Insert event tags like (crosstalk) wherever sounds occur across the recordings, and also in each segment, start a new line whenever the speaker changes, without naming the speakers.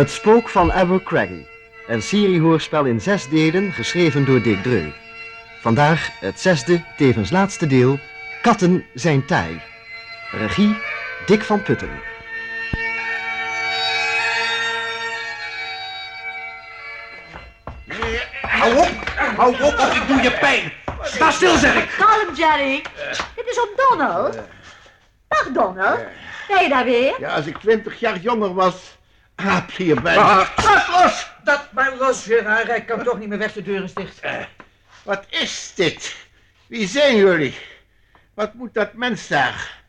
Het Spook van Abercrombie. Een seriehoorspel in zes delen, geschreven door Dick Dreu. Vandaag het zesde, tevens laatste deel, Katten zijn taai. Regie, Dick van Putten.
Hou op! Hou op of ik doe je pijn! Sta stil, zeg ik!
Kalm, Jerry. Dit is om Donald. Dag, Donald. Ben je daar weer?
Ja, als ik twintig jaar jonger was, aap je bij.
Ah, laat los! Dat maar los, Gerard. Ik kan toch niet meer weg, de deur is dicht.
Wat is dit? Wie zijn jullie? Wat moet dat mens daar?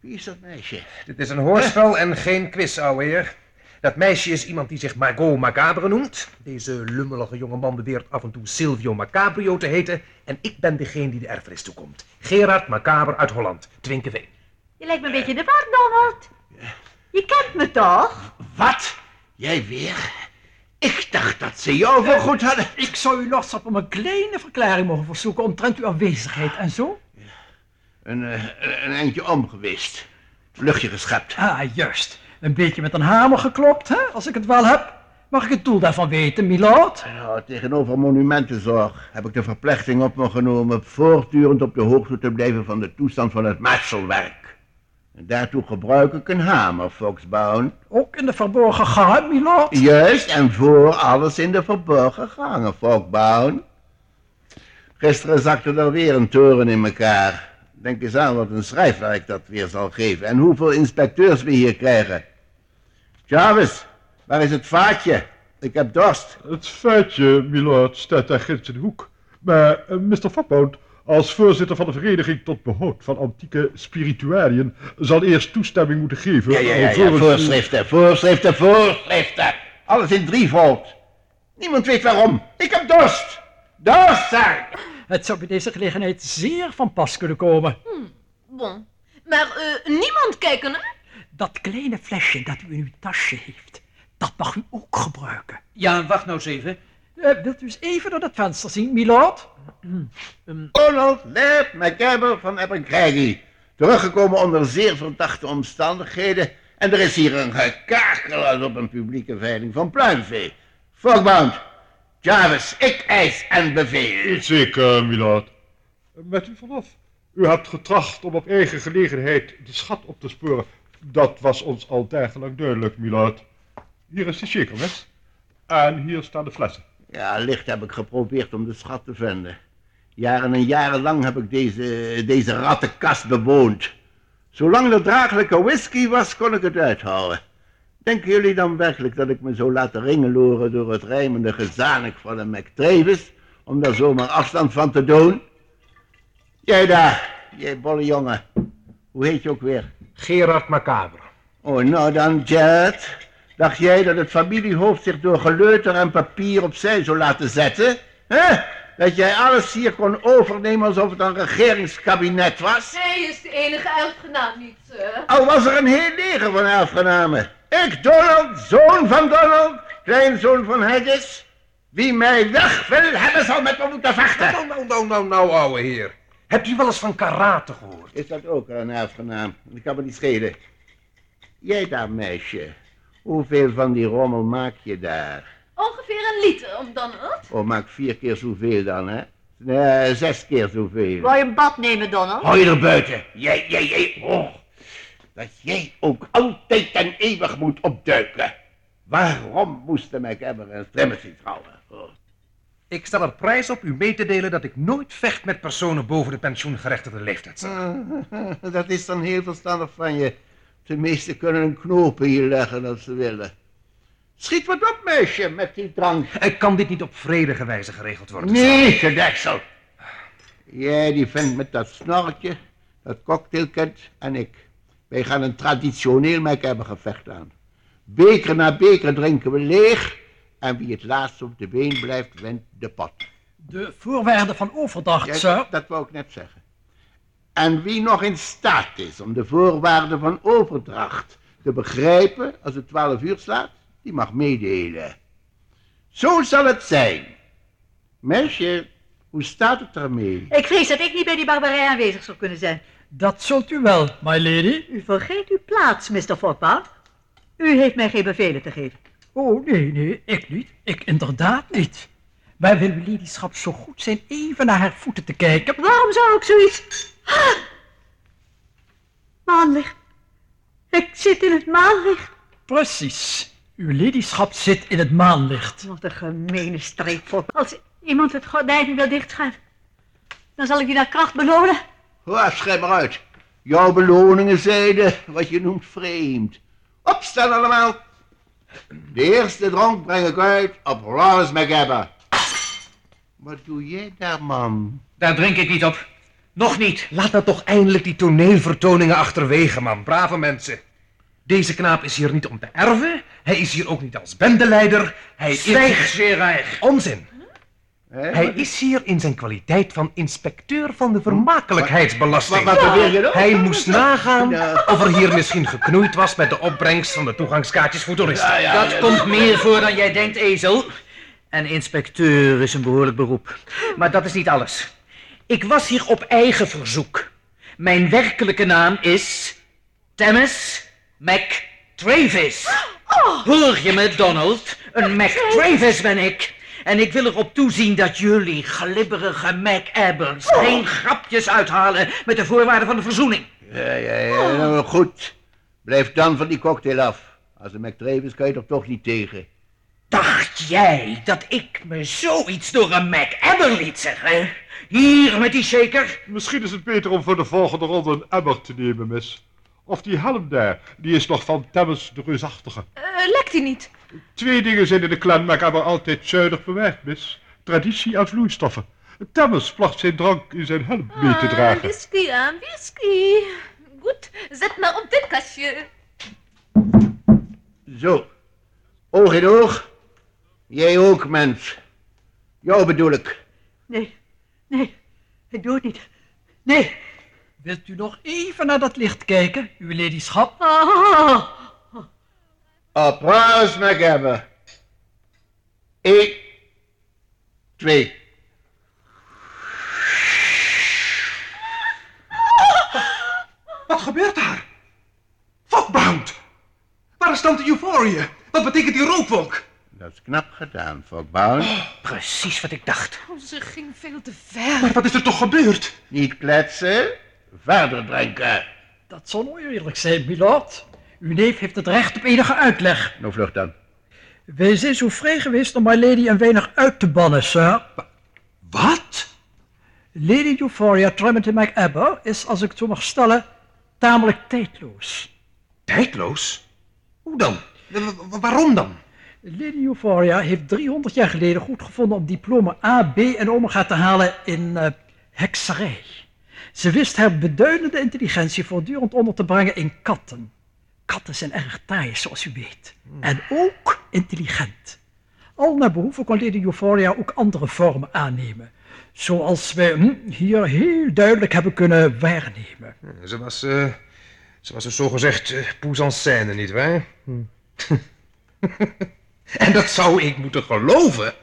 Wie is dat meisje?
Dit is een hoorspel en geen quiz, ouwe heer. Dat meisje is iemand die zich Margot Macabre noemt. Deze lummelige jongeman beweert af en toe Silvio Macabrio te heten. En ik ben degene die de erfenis toekomt. Gerard Macabre uit Holland, Twinkeveen.
Je lijkt me een beetje in de war, Donald. Je kent me toch?
Wat? Jij weer? Ik dacht dat ze jou voor goed hadden.
Ik zou u nog op een kleine verklaring mogen verzoeken omtrent uw aanwezigheid en zo.
Een, eh, een eindje om geweest. Luchtje geschept.
Ah, juist. Een beetje met een hamer geklopt, hè, als ik het wel heb. Mag ik het doel daarvan weten, milord?
Ja, tegenover monumentenzorg heb ik de verplichting op me genomen voortdurend op de hoogte te blijven van de toestand van het metselwerk. En daartoe gebruik ik een hamer, Foxbound.
Ook in de verborgen gangen, milord?
Juist, en voor alles in de verborgen gangen, Foxbound. Gisteren zakte er weer een toren in elkaar. Denk eens aan wat een schrijfwerk dat weer zal geven en hoeveel inspecteurs we hier krijgen. Jarvis, waar is het vaatje? Ik heb dorst.
Het feitje, milord, staat daar ginds in de hoek. Maar uh, Mr. Foppound, als voorzitter van de Vereniging tot Behoud van Antieke Spiritualiën, zal eerst toestemming moeten geven...
Ja, ja, ja, voorschriften, voorschriften, voorschriften. Alles in drievoud. Niemand weet waarom. Ik heb dorst. Dorst, zeg ik.
Het zou bij deze gelegenheid zeer van pas kunnen komen.
Bon. Maar eh, niemand kijken, hè?
Dat kleine flesje dat u in uw tasje heeft, dat mag u ook gebruiken.
Ja, wacht nou eens even.
Eh, wilt u eens even door dat venster zien, milord?
Donald Laird McCabe van Abercrombie. Teruggekomen onder zeer verdachte omstandigheden. En er is hier een gekakel als op een publieke veiling van pluimvee. Fogbound, Jarvis, ik eis en beveel.
Zeker, milord. Met u vanaf. U hebt getracht om op eigen gelegenheid de schat op te sporen. Dat was ons al dergelijk duidelijk, milord. Hier is de shakermes. En hier staan de flessen.
Ja, licht heb ik geprobeerd om de schat te vinden. Jaren en jaren lang heb ik deze, deze rattenkast bewoond. Zolang er draaglijke whisky was, kon ik het uithouden. Denken jullie dan werkelijk dat ik me zou laten ringeloren door het rijmende gezanik van een McTravis, om daar zomaar afstand van te doen? Jij daar, jij bolle jongen. Hoe heet je ook weer?
Gerard Macabre.
Oh, nou dan, Jared. Dacht jij dat het familiehoofd zich door geleuter en papier opzij zou laten zetten? Hè? Dat jij alles hier kon overnemen alsof het een regeringskabinet was?
Hij is de enige erfgenaam niet, sir.
Al was er een heel leger van erfgenamen. Ik, Donald, zoon van Donald, kleinzoon van Haggis. Wie mij weg wil hebben, zal met me moeten vechten.
Nou, nou, nou, nou, nou, ouwe heer. Hebt u wel eens van karate gehoord?
Is dat ook een erfgenaam? Ik kan me niet schelen. Jij daar, meisje. Hoeveel van die rommel maak je daar?
Ongeveer een liter, om Donald.
Oh, maak vier keer zoveel dan, hè? Nee, zes keer zoveel.
Wou je een bad nemen, Donald?
Hou je er buiten. Jij, jij, jij. Oh. Dat jij ook altijd en eeuwig moet opduiken. Waarom moesten McEbber en Trimmercy trouwen? Oh.
Ik stel er prijs op u mee te delen dat ik nooit vecht met personen boven de pensioengerechtigde leeftijd. (laughs)
Dat is dan heel verstandig van je. De meesten kunnen een knopen hier leggen als ze willen. Schiet wat op, meisje, met die drank.
Ik kan dit niet op vredige wijze geregeld worden.
Nee, gedeksel. Jij die vindt met dat snorretje, dat cocktailkit en ik. Wij gaan een traditioneel McEbber gevecht aan. Beker na beker drinken we leeg. En wie het laatst op de been blijft, wint de pot.
De voorwaarden van overdracht,
Ja,
sir.
dat wou ik net zeggen. En wie nog in staat is om de voorwaarden van overdracht te begrijpen als het twaalf uur slaat, die mag meedelen. Zo zal het zijn. Meisje, hoe staat het ermee?
Ik vrees dat ik niet bij die barbarij aanwezig zou kunnen zijn.
Dat zult u wel, my lady.
U vergeet uw plaats, Mr. Fogbound. U heeft mij geen bevelen te geven.
Oh, nee, nee, ik niet. Ik inderdaad niet. Wij willen uw ladyschap zo goed zijn even naar haar voeten te kijken.
Waarom zou ik zoiets... Ah! Maanlicht. Ik zit in het maanlicht.
Precies. Uw ladyschap zit in het maanlicht.
Wat een gemene streepvol. Als iemand het gordijn wil dichtschuiven, dan zal ik je naar kracht belonen.
Waar, schrijf maar uit. Jouw beloningen zeiden wat je noemt vreemd. Opstaan allemaal. De eerste dronk breng ik uit op Lawrence McGabber. Wat doe jij daar, man?
Daar drink ik niet op. Nog niet.
Laat nou toch eindelijk die toneelvertoningen achterwege, man. Brave mensen. Deze knaap is hier niet om te erven. Hij is hier ook niet als bendeleider. Hij
Zwijg,
is...
Gerard.
Onzin.
Hè?
Hij is hier in zijn kwaliteit van inspecteur van de vermakelijkheidsbelasting.
Wat, wat beweer je dan?
Hij moest nagaan
Ja.
of er hier misschien geknoeid was met de opbrengst van de toegangskaartjes voor toeristen.
Ja, ja,
Dat
ja,
komt meer voor dan jij denkt, ezel. En inspecteur is een behoorlijk beroep. Maar dat is niet alles. Ik was hier op eigen verzoek. Mijn werkelijke naam is... Thomas McTravis. Hoor je me, Donald? Een McTravis ben ik. En ik wil erop toezien dat jullie glibberige McAbbers geen grapjes uithalen met de voorwaarden van de verzoening.
Ja, ja, ja, nou, goed. Blijf dan van die cocktail af. Als een McTravis kan je er toch niet tegen.
Dacht jij dat ik me zoiets door een MacAbber liet zeggen? Hier met die shaker.
Misschien is het beter om voor de volgende ronde een emmer te nemen, mis. Of die helm daar, die is nog van Temmens de reusachtige.
Eh, lekt hij niet?
Twee dingen zijn in de clan MacAbber altijd zuinig bewerkt, mis. Traditie en vloeistoffen. Temmens placht zijn drank in zijn helm mee te dragen.
whisky aan, whisky. Goed, zet maar op dit kastje.
Zo. Oog in oog. Jij ook, mens. Jou bedoel ik.
Nee, nee, ik doe het niet. Nee.
Wilt u nog even naar dat licht kijken, uw ladyschap?
Ah,
Applaus, McGabber. Eén. Twee.
Wat gebeurt daar? Fogbound! Waar is tante Euphoria? Wat betekent die rookwolk?
Dat is knap gedaan, Fogbound.
Precies wat ik dacht.
Oh, ze ging veel te ver.
Maar wat is er toch gebeurd?
Niet kletsen. Verder drinken.
Dat zal oneerlijk zijn, milord. Uw neef heeft het recht op enige uitleg.
Nou, vlug dan.
Wij zijn zo vrij geweest om my lady een weinig uit te bannen, sir.
Wat?
Lady Euphoria Tremonton McAbber is, als ik het zo mag stellen, tamelijk tijdloos.
Tijdloos? Hoe dan? W- waarom dan?
Lady Euphoria heeft 300 jaar geleden goed gevonden om diploma A, B en omega te halen in eh, hekserij. Ze wist haar beduidende intelligentie voortdurend onder te brengen in katten. Katten zijn erg taai, zoals u weet. En ook intelligent. Al naar behoeven kon Lady Euphoria ook andere vormen aannemen. Zoals wij hm, hier heel duidelijk hebben kunnen waarnemen.
Ze was, eh, ze was een zogezegd uh, poes en scène, nietwaar? Hm. (laughs) en dat zou ik moeten geloven?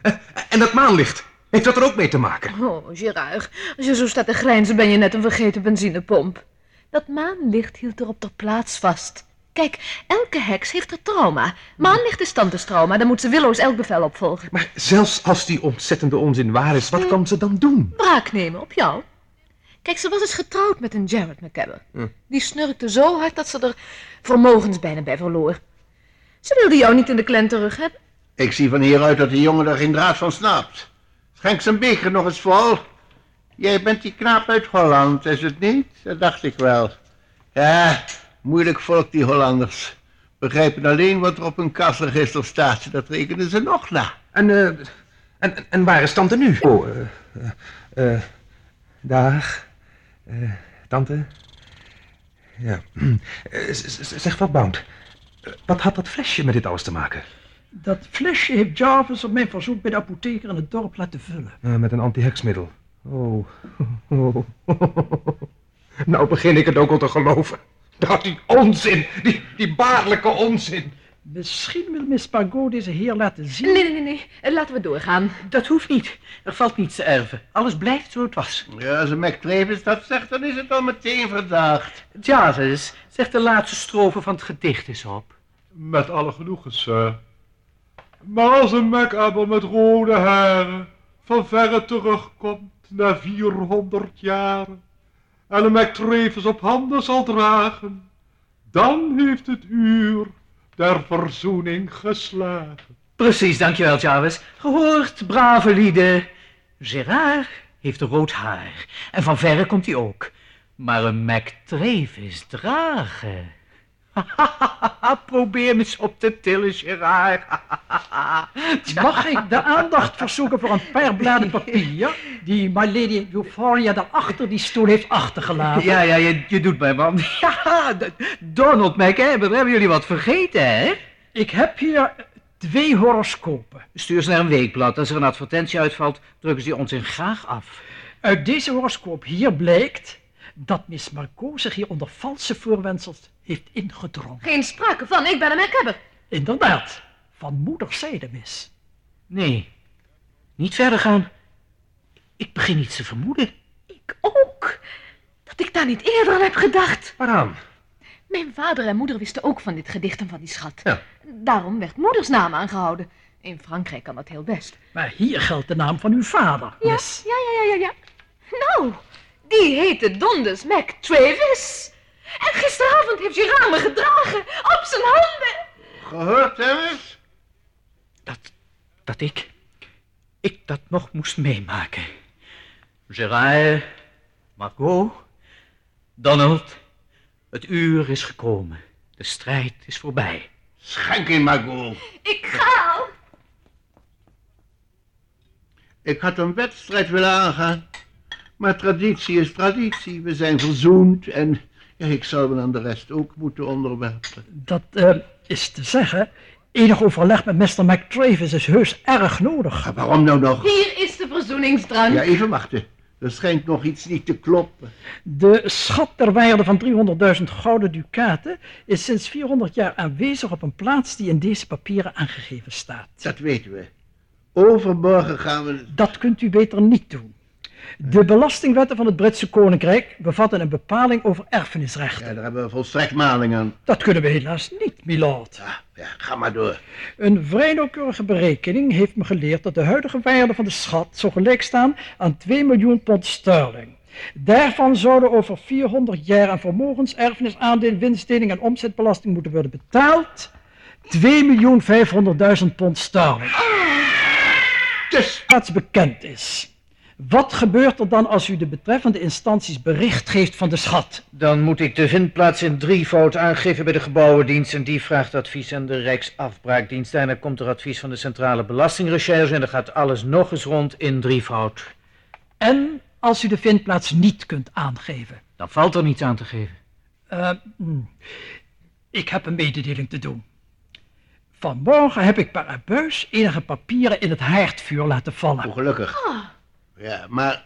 Eh, en dat maanlicht, heeft dat er ook mee te maken?
Oh, Gerard, als je zo staat te grijnzen ben je net een vergeten benzinepomp. Dat maanlicht hield er op ter plaats vast. Kijk, elke heks heeft er trauma. Maanlicht is tantes trauma, dan moet ze willoos elk bevel opvolgen.
Maar zelfs als die ontzettende onzin waar is, wat kan ze dan doen?
Braak nemen op jou. Kijk, ze was eens getrouwd met een Jared McCabber. Die snurkte zo hard dat ze er vermogens bijna bij verloor. Ze wilde jou niet in de klen terug hebben.
Ik zie van hieruit dat die jongen er geen draad van snapt. Schenk zijn beker nog eens vol. Jij bent die knaap uit Holland, is het niet? Dat dacht ik wel. Ja, moeilijk volk die Hollanders. Begrijpen alleen wat er op hun kasregister staat. Dat rekenen ze nog na.
En, eh, en, en waar is tante nu? Oh, eh, eh, eh, dag, eh, tante. Ja, (clears throat) Eh, zeg wat, Bound. Wat had dat flesje met dit alles te maken?
Dat flesje heeft Jarvis op mijn verzoek bij de apotheker in het dorp laten vullen.
Eh, met een antiheksmiddel. Oh. (laughs) oh. (laughs) nou begin ik het ook al te geloven. Dat die onzin, die, die baarlijke onzin.
Misschien wil Miss Pargot deze heer laten zien.
Nee, nee, nee, nee. Laten we doorgaan.
Dat hoeft niet. Er valt niets te erven. Alles blijft zo het was.
Ja, als een McTravis dat zegt, dan is het al meteen verdacht.
Jarvis, zeg de laatste strofe van het gedicht eens op.
Met alle genoegen, sir. Maar als een MacAbber met rode haren van verre terugkomt na 400 jaren en een MacTravis op handen zal dragen, dan heeft het uur der verzoening geslagen.
Precies, dankjewel, Jarvis. Gehoord, brave lieden. Gerard heeft rood haar. En van verre komt hij ook. Maar een McTravis dragen. (laughs) Probeer me eens op te tillen, Gerard. (laughs)
Mag ik de aandacht verzoeken voor een paar bladen papier die my lady Euphoria daar achter die stoel heeft achtergelaten?
Ja, ja, je, je doet mij, man. (laughs) Ja, Donald McAbber, hebben jullie wat vergeten, hè?
Ik heb hier twee horoscopen.
Stuur ze naar een weekblad. Als er een advertentie uitvalt, drukken ze die ons in graag af.
Uit deze horoscoop hier blijkt dat Miss Margot zich hier onder valse voorwendsels heeft ingedrongen.
Geen sprake van, ik ben een MacAbber.
Inderdaad, van moederszijde, mis.
Nee, niet verder gaan. Ik begin iets te vermoeden.
Ik ook. Dat ik daar niet eerder aan heb gedacht.
Waaraan?
Mijn vader en moeder wisten ook van dit gedicht en van die schat.
Ja.
Daarom werd moeders naam aangehouden. In Frankrijk kan dat heel best.
Maar hier geldt de naam van uw vader,
Ja, ja, ja, ja, ja, ja. Nou, die heette Donders Mac Travis. En gisteravond heeft Gerard me gedragen op zijn handen.
Gehoord, Harris?
Dat, dat ik, ik dat nog moest meemaken. Gerard, Margot, Donald, het uur is gekomen. De strijd is voorbij.
Schenk in, Margot.
Ik ga.
Ik had een wedstrijd willen aangaan. Maar traditie is traditie. We zijn verzoend en ja, ik zal me aan de rest ook moeten onderwerpen.
Dat eh, is te zeggen, enig overleg met Mr. McTravis is heus erg nodig.
Waarom nou nog?
Hier is de verzoeningsdrank.
Ja, even wachten. Er schijnt nog iets niet te kloppen.
De schat ter waarde van 300.000 gouden ducaten is sinds 400 jaar aanwezig op een plaats die in deze papieren aangegeven staat.
Dat weten we. Overmorgen gaan we...
Dat kunt u beter niet doen. De belastingwetten van het Britse Koninkrijk bevatten een bepaling over erfenisrechten.
Ja, daar hebben we volstrekt maling aan.
Dat kunnen we helaas niet, milord.
Ja, ja, ga maar door.
Een vrij nauwkeurige berekening heeft me geleerd dat de huidige waarde van de schat zou gelijk staan aan 2 miljoen pond sterling. Daarvan zouden over 400 jaar aan vermogens, erfenis, aandeel, winstdeling en omzetbelasting moeten worden betaald. 2.500.000 pond sterling.
Dus,
Als bekend is. Wat gebeurt er dan als u de betreffende instanties bericht geeft van de schat?
Dan moet ik de vindplaats in drievoud aangeven bij de gebouwendienst en die vraagt advies aan de Rijksafbraakdienst. En dan komt er advies van de Centrale Belastingrecherche en dan gaat alles nog eens rond in drievoud.
En als u de vindplaats niet kunt aangeven?
Dan valt er niets aan te geven.
Eh, hmm. ik heb een mededeling te doen. Vanmorgen heb ik per abuis enige papieren in het haardvuur laten vallen.
oh, gelukkig. Ja, maar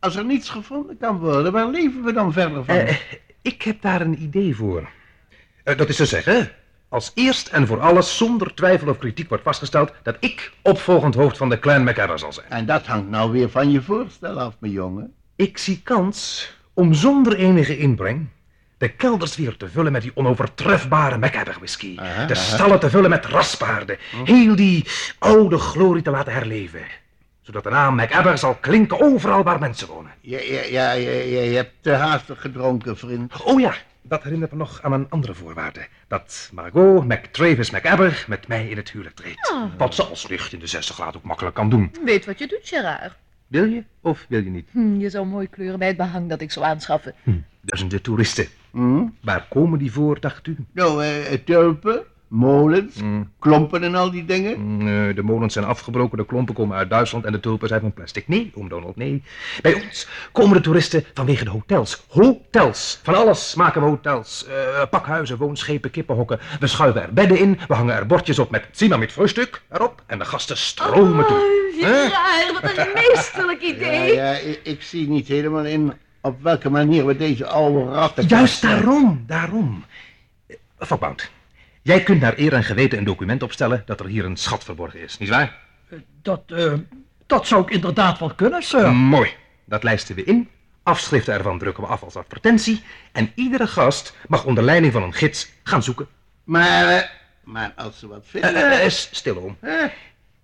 als er niets gevonden kan worden, waar leven we dan verder van?
Eh, ik heb daar een idee voor. Eh, dat is te zeggen, als eerst en voor alles zonder twijfel of kritiek wordt vastgesteld dat ik opvolgend hoofd van de clan McAdder zal zijn.
En dat hangt nou weer van je voorstel af, mijn jongen.
Ik zie kans om zonder enige inbreng de kelders weer te vullen met die onovertrefbare McAdder whisky.
Aha,
de
aha.
stallen te vullen met raspaarden. Heel die oude glorie te laten herleven. Zodat de naam McAdder zal klinken overal waar mensen wonen.
Ja, ja, ja, ja, ja, je hebt te haastig gedronken, vriend.
Oh ja, dat herinnert me nog aan een andere voorwaarde. Dat Margot McTravis McAbber met mij in het huwelijk treedt. Wat ze als licht in de 60 graden ook makkelijk kan doen.
Weet wat je doet, Gerard.
Wil je of wil je niet?
Hm, je zou mooi kleuren bij het behang dat ik zou aanschaffen.
Duizenden toeristen.
Hm?
Waar komen die voor, dacht u?
Nou, eh, tulpen, molens, klompen en al die dingen.
Mm, eh, de molens zijn afgebroken, de klompen komen uit Duitsland en de tulpen zijn van plastic. Nee, oom Donald, nee. Bij ons komen de toeristen vanwege de hotels. Hotels! Van alles maken we hotels. Eh, pakhuizen, woonschepen, kippenhokken. We schuiven er bedden in, we hangen er bordjes op met Zima met frühstuk erop en de gasten stromen toe.
Oh, Gerard, wat een (laughs) meesterlijk
Ja,
idee.
ja, ik, ik zie niet helemaal in op welke manier we deze oude ratten...
Juist daarom, daarom. Eh, Vakbound, jij kunt naar eer en geweten een document opstellen dat er hier een schat verborgen is, nietwaar?
Dat, eh, dat zou ik inderdaad wel kunnen, sir.
Mooi. Dat lijsten we in. Afschriften ervan drukken we af als advertentie. En iedere gast mag onder leiding van een gids gaan zoeken.
Maar, eh, Maar als ze wat
Eh,
vinden...
eh, eh, stil, oom.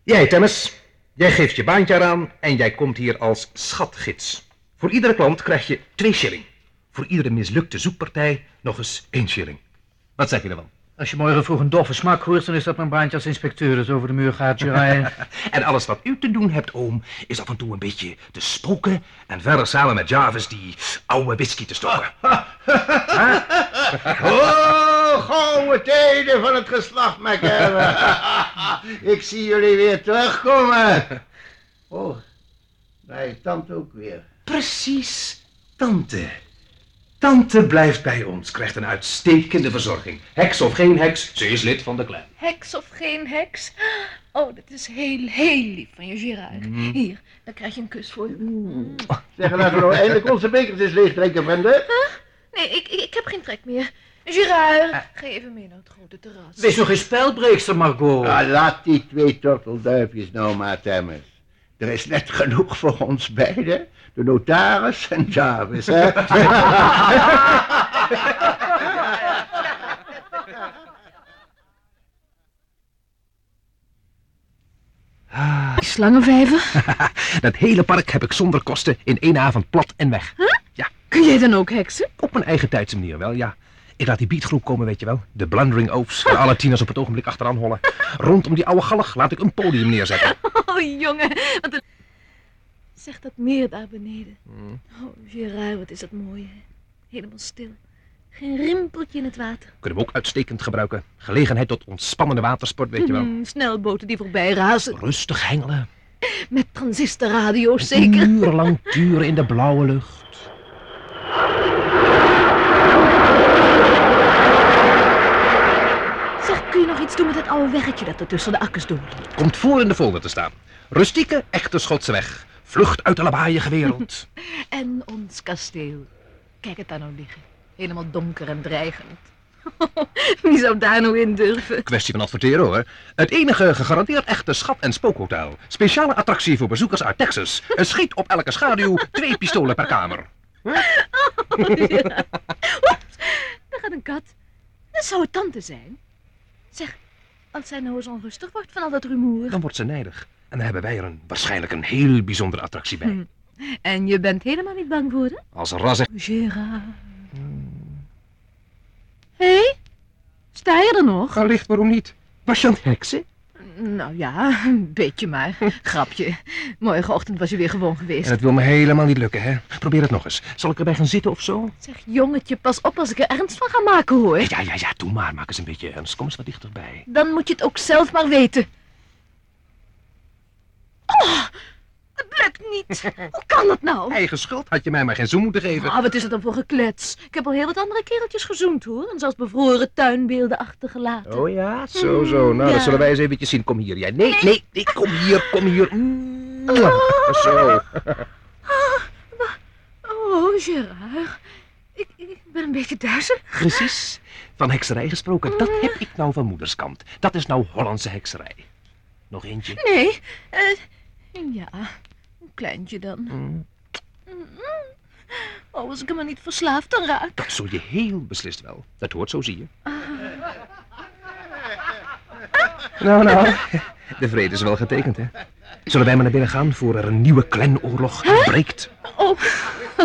Jij, Temmes, jij geeft je baantje eraan en jij komt hier als schatgids. Voor iedere klant krijg je twee shilling. Voor iedere mislukte zoekpartij nog eens één shilling. Wat zeg je ervan?
Als je morgen vroeg een doffe smak hoort, dan is dat mijn baantje als inspecteur dat over de muur gaat, Gerard. (laughs)
En alles wat u te doen hebt, oom, is af en toe een beetje te spoken en verder samen met Jarvis die oude whisky te stoppen. (laughs)
Oh, gouden tijden van het geslacht McEwen. (laughs) Ik zie jullie weer terugkomen. Oh, is tante ook weer.
Precies, tante. Tante blijft bij ons, krijgt een uitstekende verzorging. Heks of geen heks, ze is lid van de clan.
Heks of geen heks? Oh, dat is heel, heel lief van je, Gerard. Hier, dan krijg je een kus voor je.
Zeg, laten we nou eindelijk onze bekers eens leeg drinken, vrienden.
Nee, ik, ik, ik heb geen trek meer. Gerard, ga even mee naar het grote terras.
Wees nog geen spelbreekster, Margot.
Ah, laat die twee tortelduifjes nou maar, Temmers. Er is net genoeg voor ons beiden. De notaris en Jarvis, hè?
Slangenvijver? (laughs)
Dat hele park heb ik zonder kosten in één avond plat en weg. Ja,
Kun jij dan ook heksen?
op mijn eigen tijdse manier wel, ja. Ik laat die beatgroep komen, weet je wel. De Blundering Oafs, waar alle tieners op het ogenblik achteraan hollen. Rondom die oude gallig laat ik een podium neerzetten. (laughs)
Oh, jongen, wat een... Zeg dat meer daar beneden. Oh, Gerard, wat is dat mooi, hè? Helemaal stil. Geen rimpeltje in het water.
Kunnen we ook uitstekend gebruiken. Gelegenheid tot ontspannende watersport, weet je wel.
Hmm, snelboten die voorbij razen.
Rustig hengelen.
Met transistorradio's zeker.
Urenlang turen in de blauwe lucht.
Zeg, kun je nog iets doen met dat oude weggetje dat er tussen de akkers door ligt?
Komt voor in de folder te staan. Rustieke, echte Schotse weg. Vlucht uit de lawaaiige wereld. (laughs)
En ons kasteel. Kijk het daar nou liggen. Helemaal donker en dreigend. (laughs) Wie zou daar nou in durven?
Kwestie van adverteren hoor. Het enige gegarandeerd echte schat- en spookhotel. Speciale attractie voor bezoekers uit Texas. Een schiet op elke schaduw, twee pistolen per kamer. (laughs)
Daar gaat een kat. Dat zou het tante zijn. Zeg, als zij nou eens onrustig wordt van al dat rumoer.
Dan wordt ze nijdig. En dan hebben wij er een, waarschijnlijk een heel bijzondere attractie bij.
Hm. En je bent helemaal niet bang voor haar?
Als ras
Gerard. Hé? Hey? Sta je er nog?
Allicht, waarom niet? Was je aan het heksen?
Nou ja, (laughs) een beetje maar. (laughs) Grapje. Morgenochtend was je weer gewoon geweest.
En het wil me helemaal niet lukken, hè? Probeer het nog eens. Zal ik erbij gaan zitten of zo?
Zeg, jongetje, pas op als ik er ernst van ga maken, hoor.
Ja, ja, ja, doe maar. Maak eens een beetje ernst. Kom eens wat dichterbij.
Dan moet je het ook zelf maar weten. Oh, het lukt niet. (laughs) Hoe kan dat nou?
Eigen schuld had je mij maar geen zoen moeten geven.
Ah, wat is het dan voor geklets? Ik heb al heel wat andere kereltjes gezoend, hoor. En zelfs bevroren tuinbeelden achtergelaten.
Oh ja, zo, zo. Nou,
Ja.
dat zullen wij eens eventjes zien. Kom hier, jij. Nee, nee, nee, kom hier, kom hier. Mwah. Zo.
Oh, Gerard. Ik, ik ben een beetje duizelig.
Precies. Van hekserij gesproken, dat heb ik nou van moederskant. Dat is nou Hollandse hekserij. Nog eentje.
Nee, eh, ja, een kleintje dan.
Mm.
Oh, als ik hem maar niet verslaafd dan raak.
Dat zul je heel beslist wel. Dat hoort zo, zie je. Nou, nou. De vrede is wel getekend, hè? Zullen wij maar naar binnen gaan voor er een nieuwe clanoorlog uitbreekt?
Oh,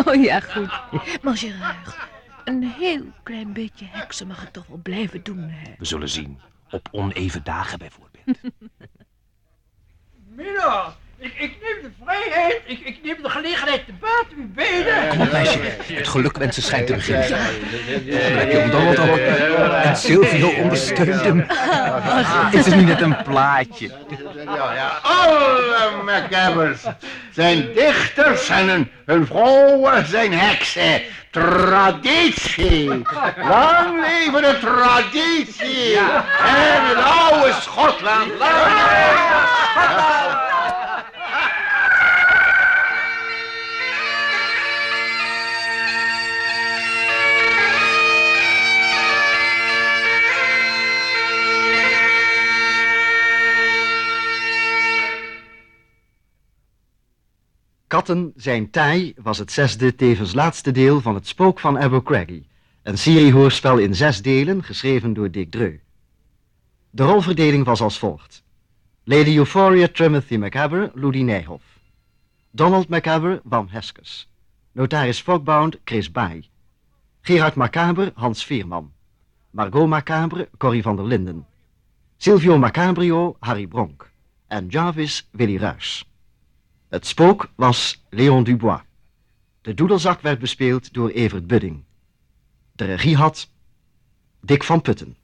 oh ja, goed. Maar Gerard, een heel klein beetje heksen mag ik toch wel blijven doen, hè?
We zullen zien. Op oneven dagen bijvoorbeeld.
Mina, ik, ik neem de vrijheid, ik, ik neem de gelegenheid te baat u beiden.
Kom op, meisje. Het geluk wensen schijnt te beginnen. Dan heb je om Donald ook. En Silvio ondersteunt hem. Het is niet net een plaatje.
Ja, ja, alle McGabbers zijn dichters en hun, hun vrouwen zijn heksen. Traditie. Lang leven de traditie. En het oude Schotland.
Katten zijn taai was het zesde, tevens laatste deel van Het Spook van Abercrombie. Een seriehoorspel in zes delen, geschreven door Dick Dreu. De rolverdeling was als volgt. Lady Euphoria Timothy Macabre, Ludi Nijhoff. Donald Macabre, Wam Heskes. Notaris Fogbound, Chris Baai. Gerard Macabre, Hans Veerman. Margot Macabre, Corrie van der Linden. Silvio Macabrio, Harry Bronk. En Jarvis, Willy Ruys. Het spook was Leon Dubois. De doedelzak werd bespeeld door Evert Budding. De regie had Dick van Putten.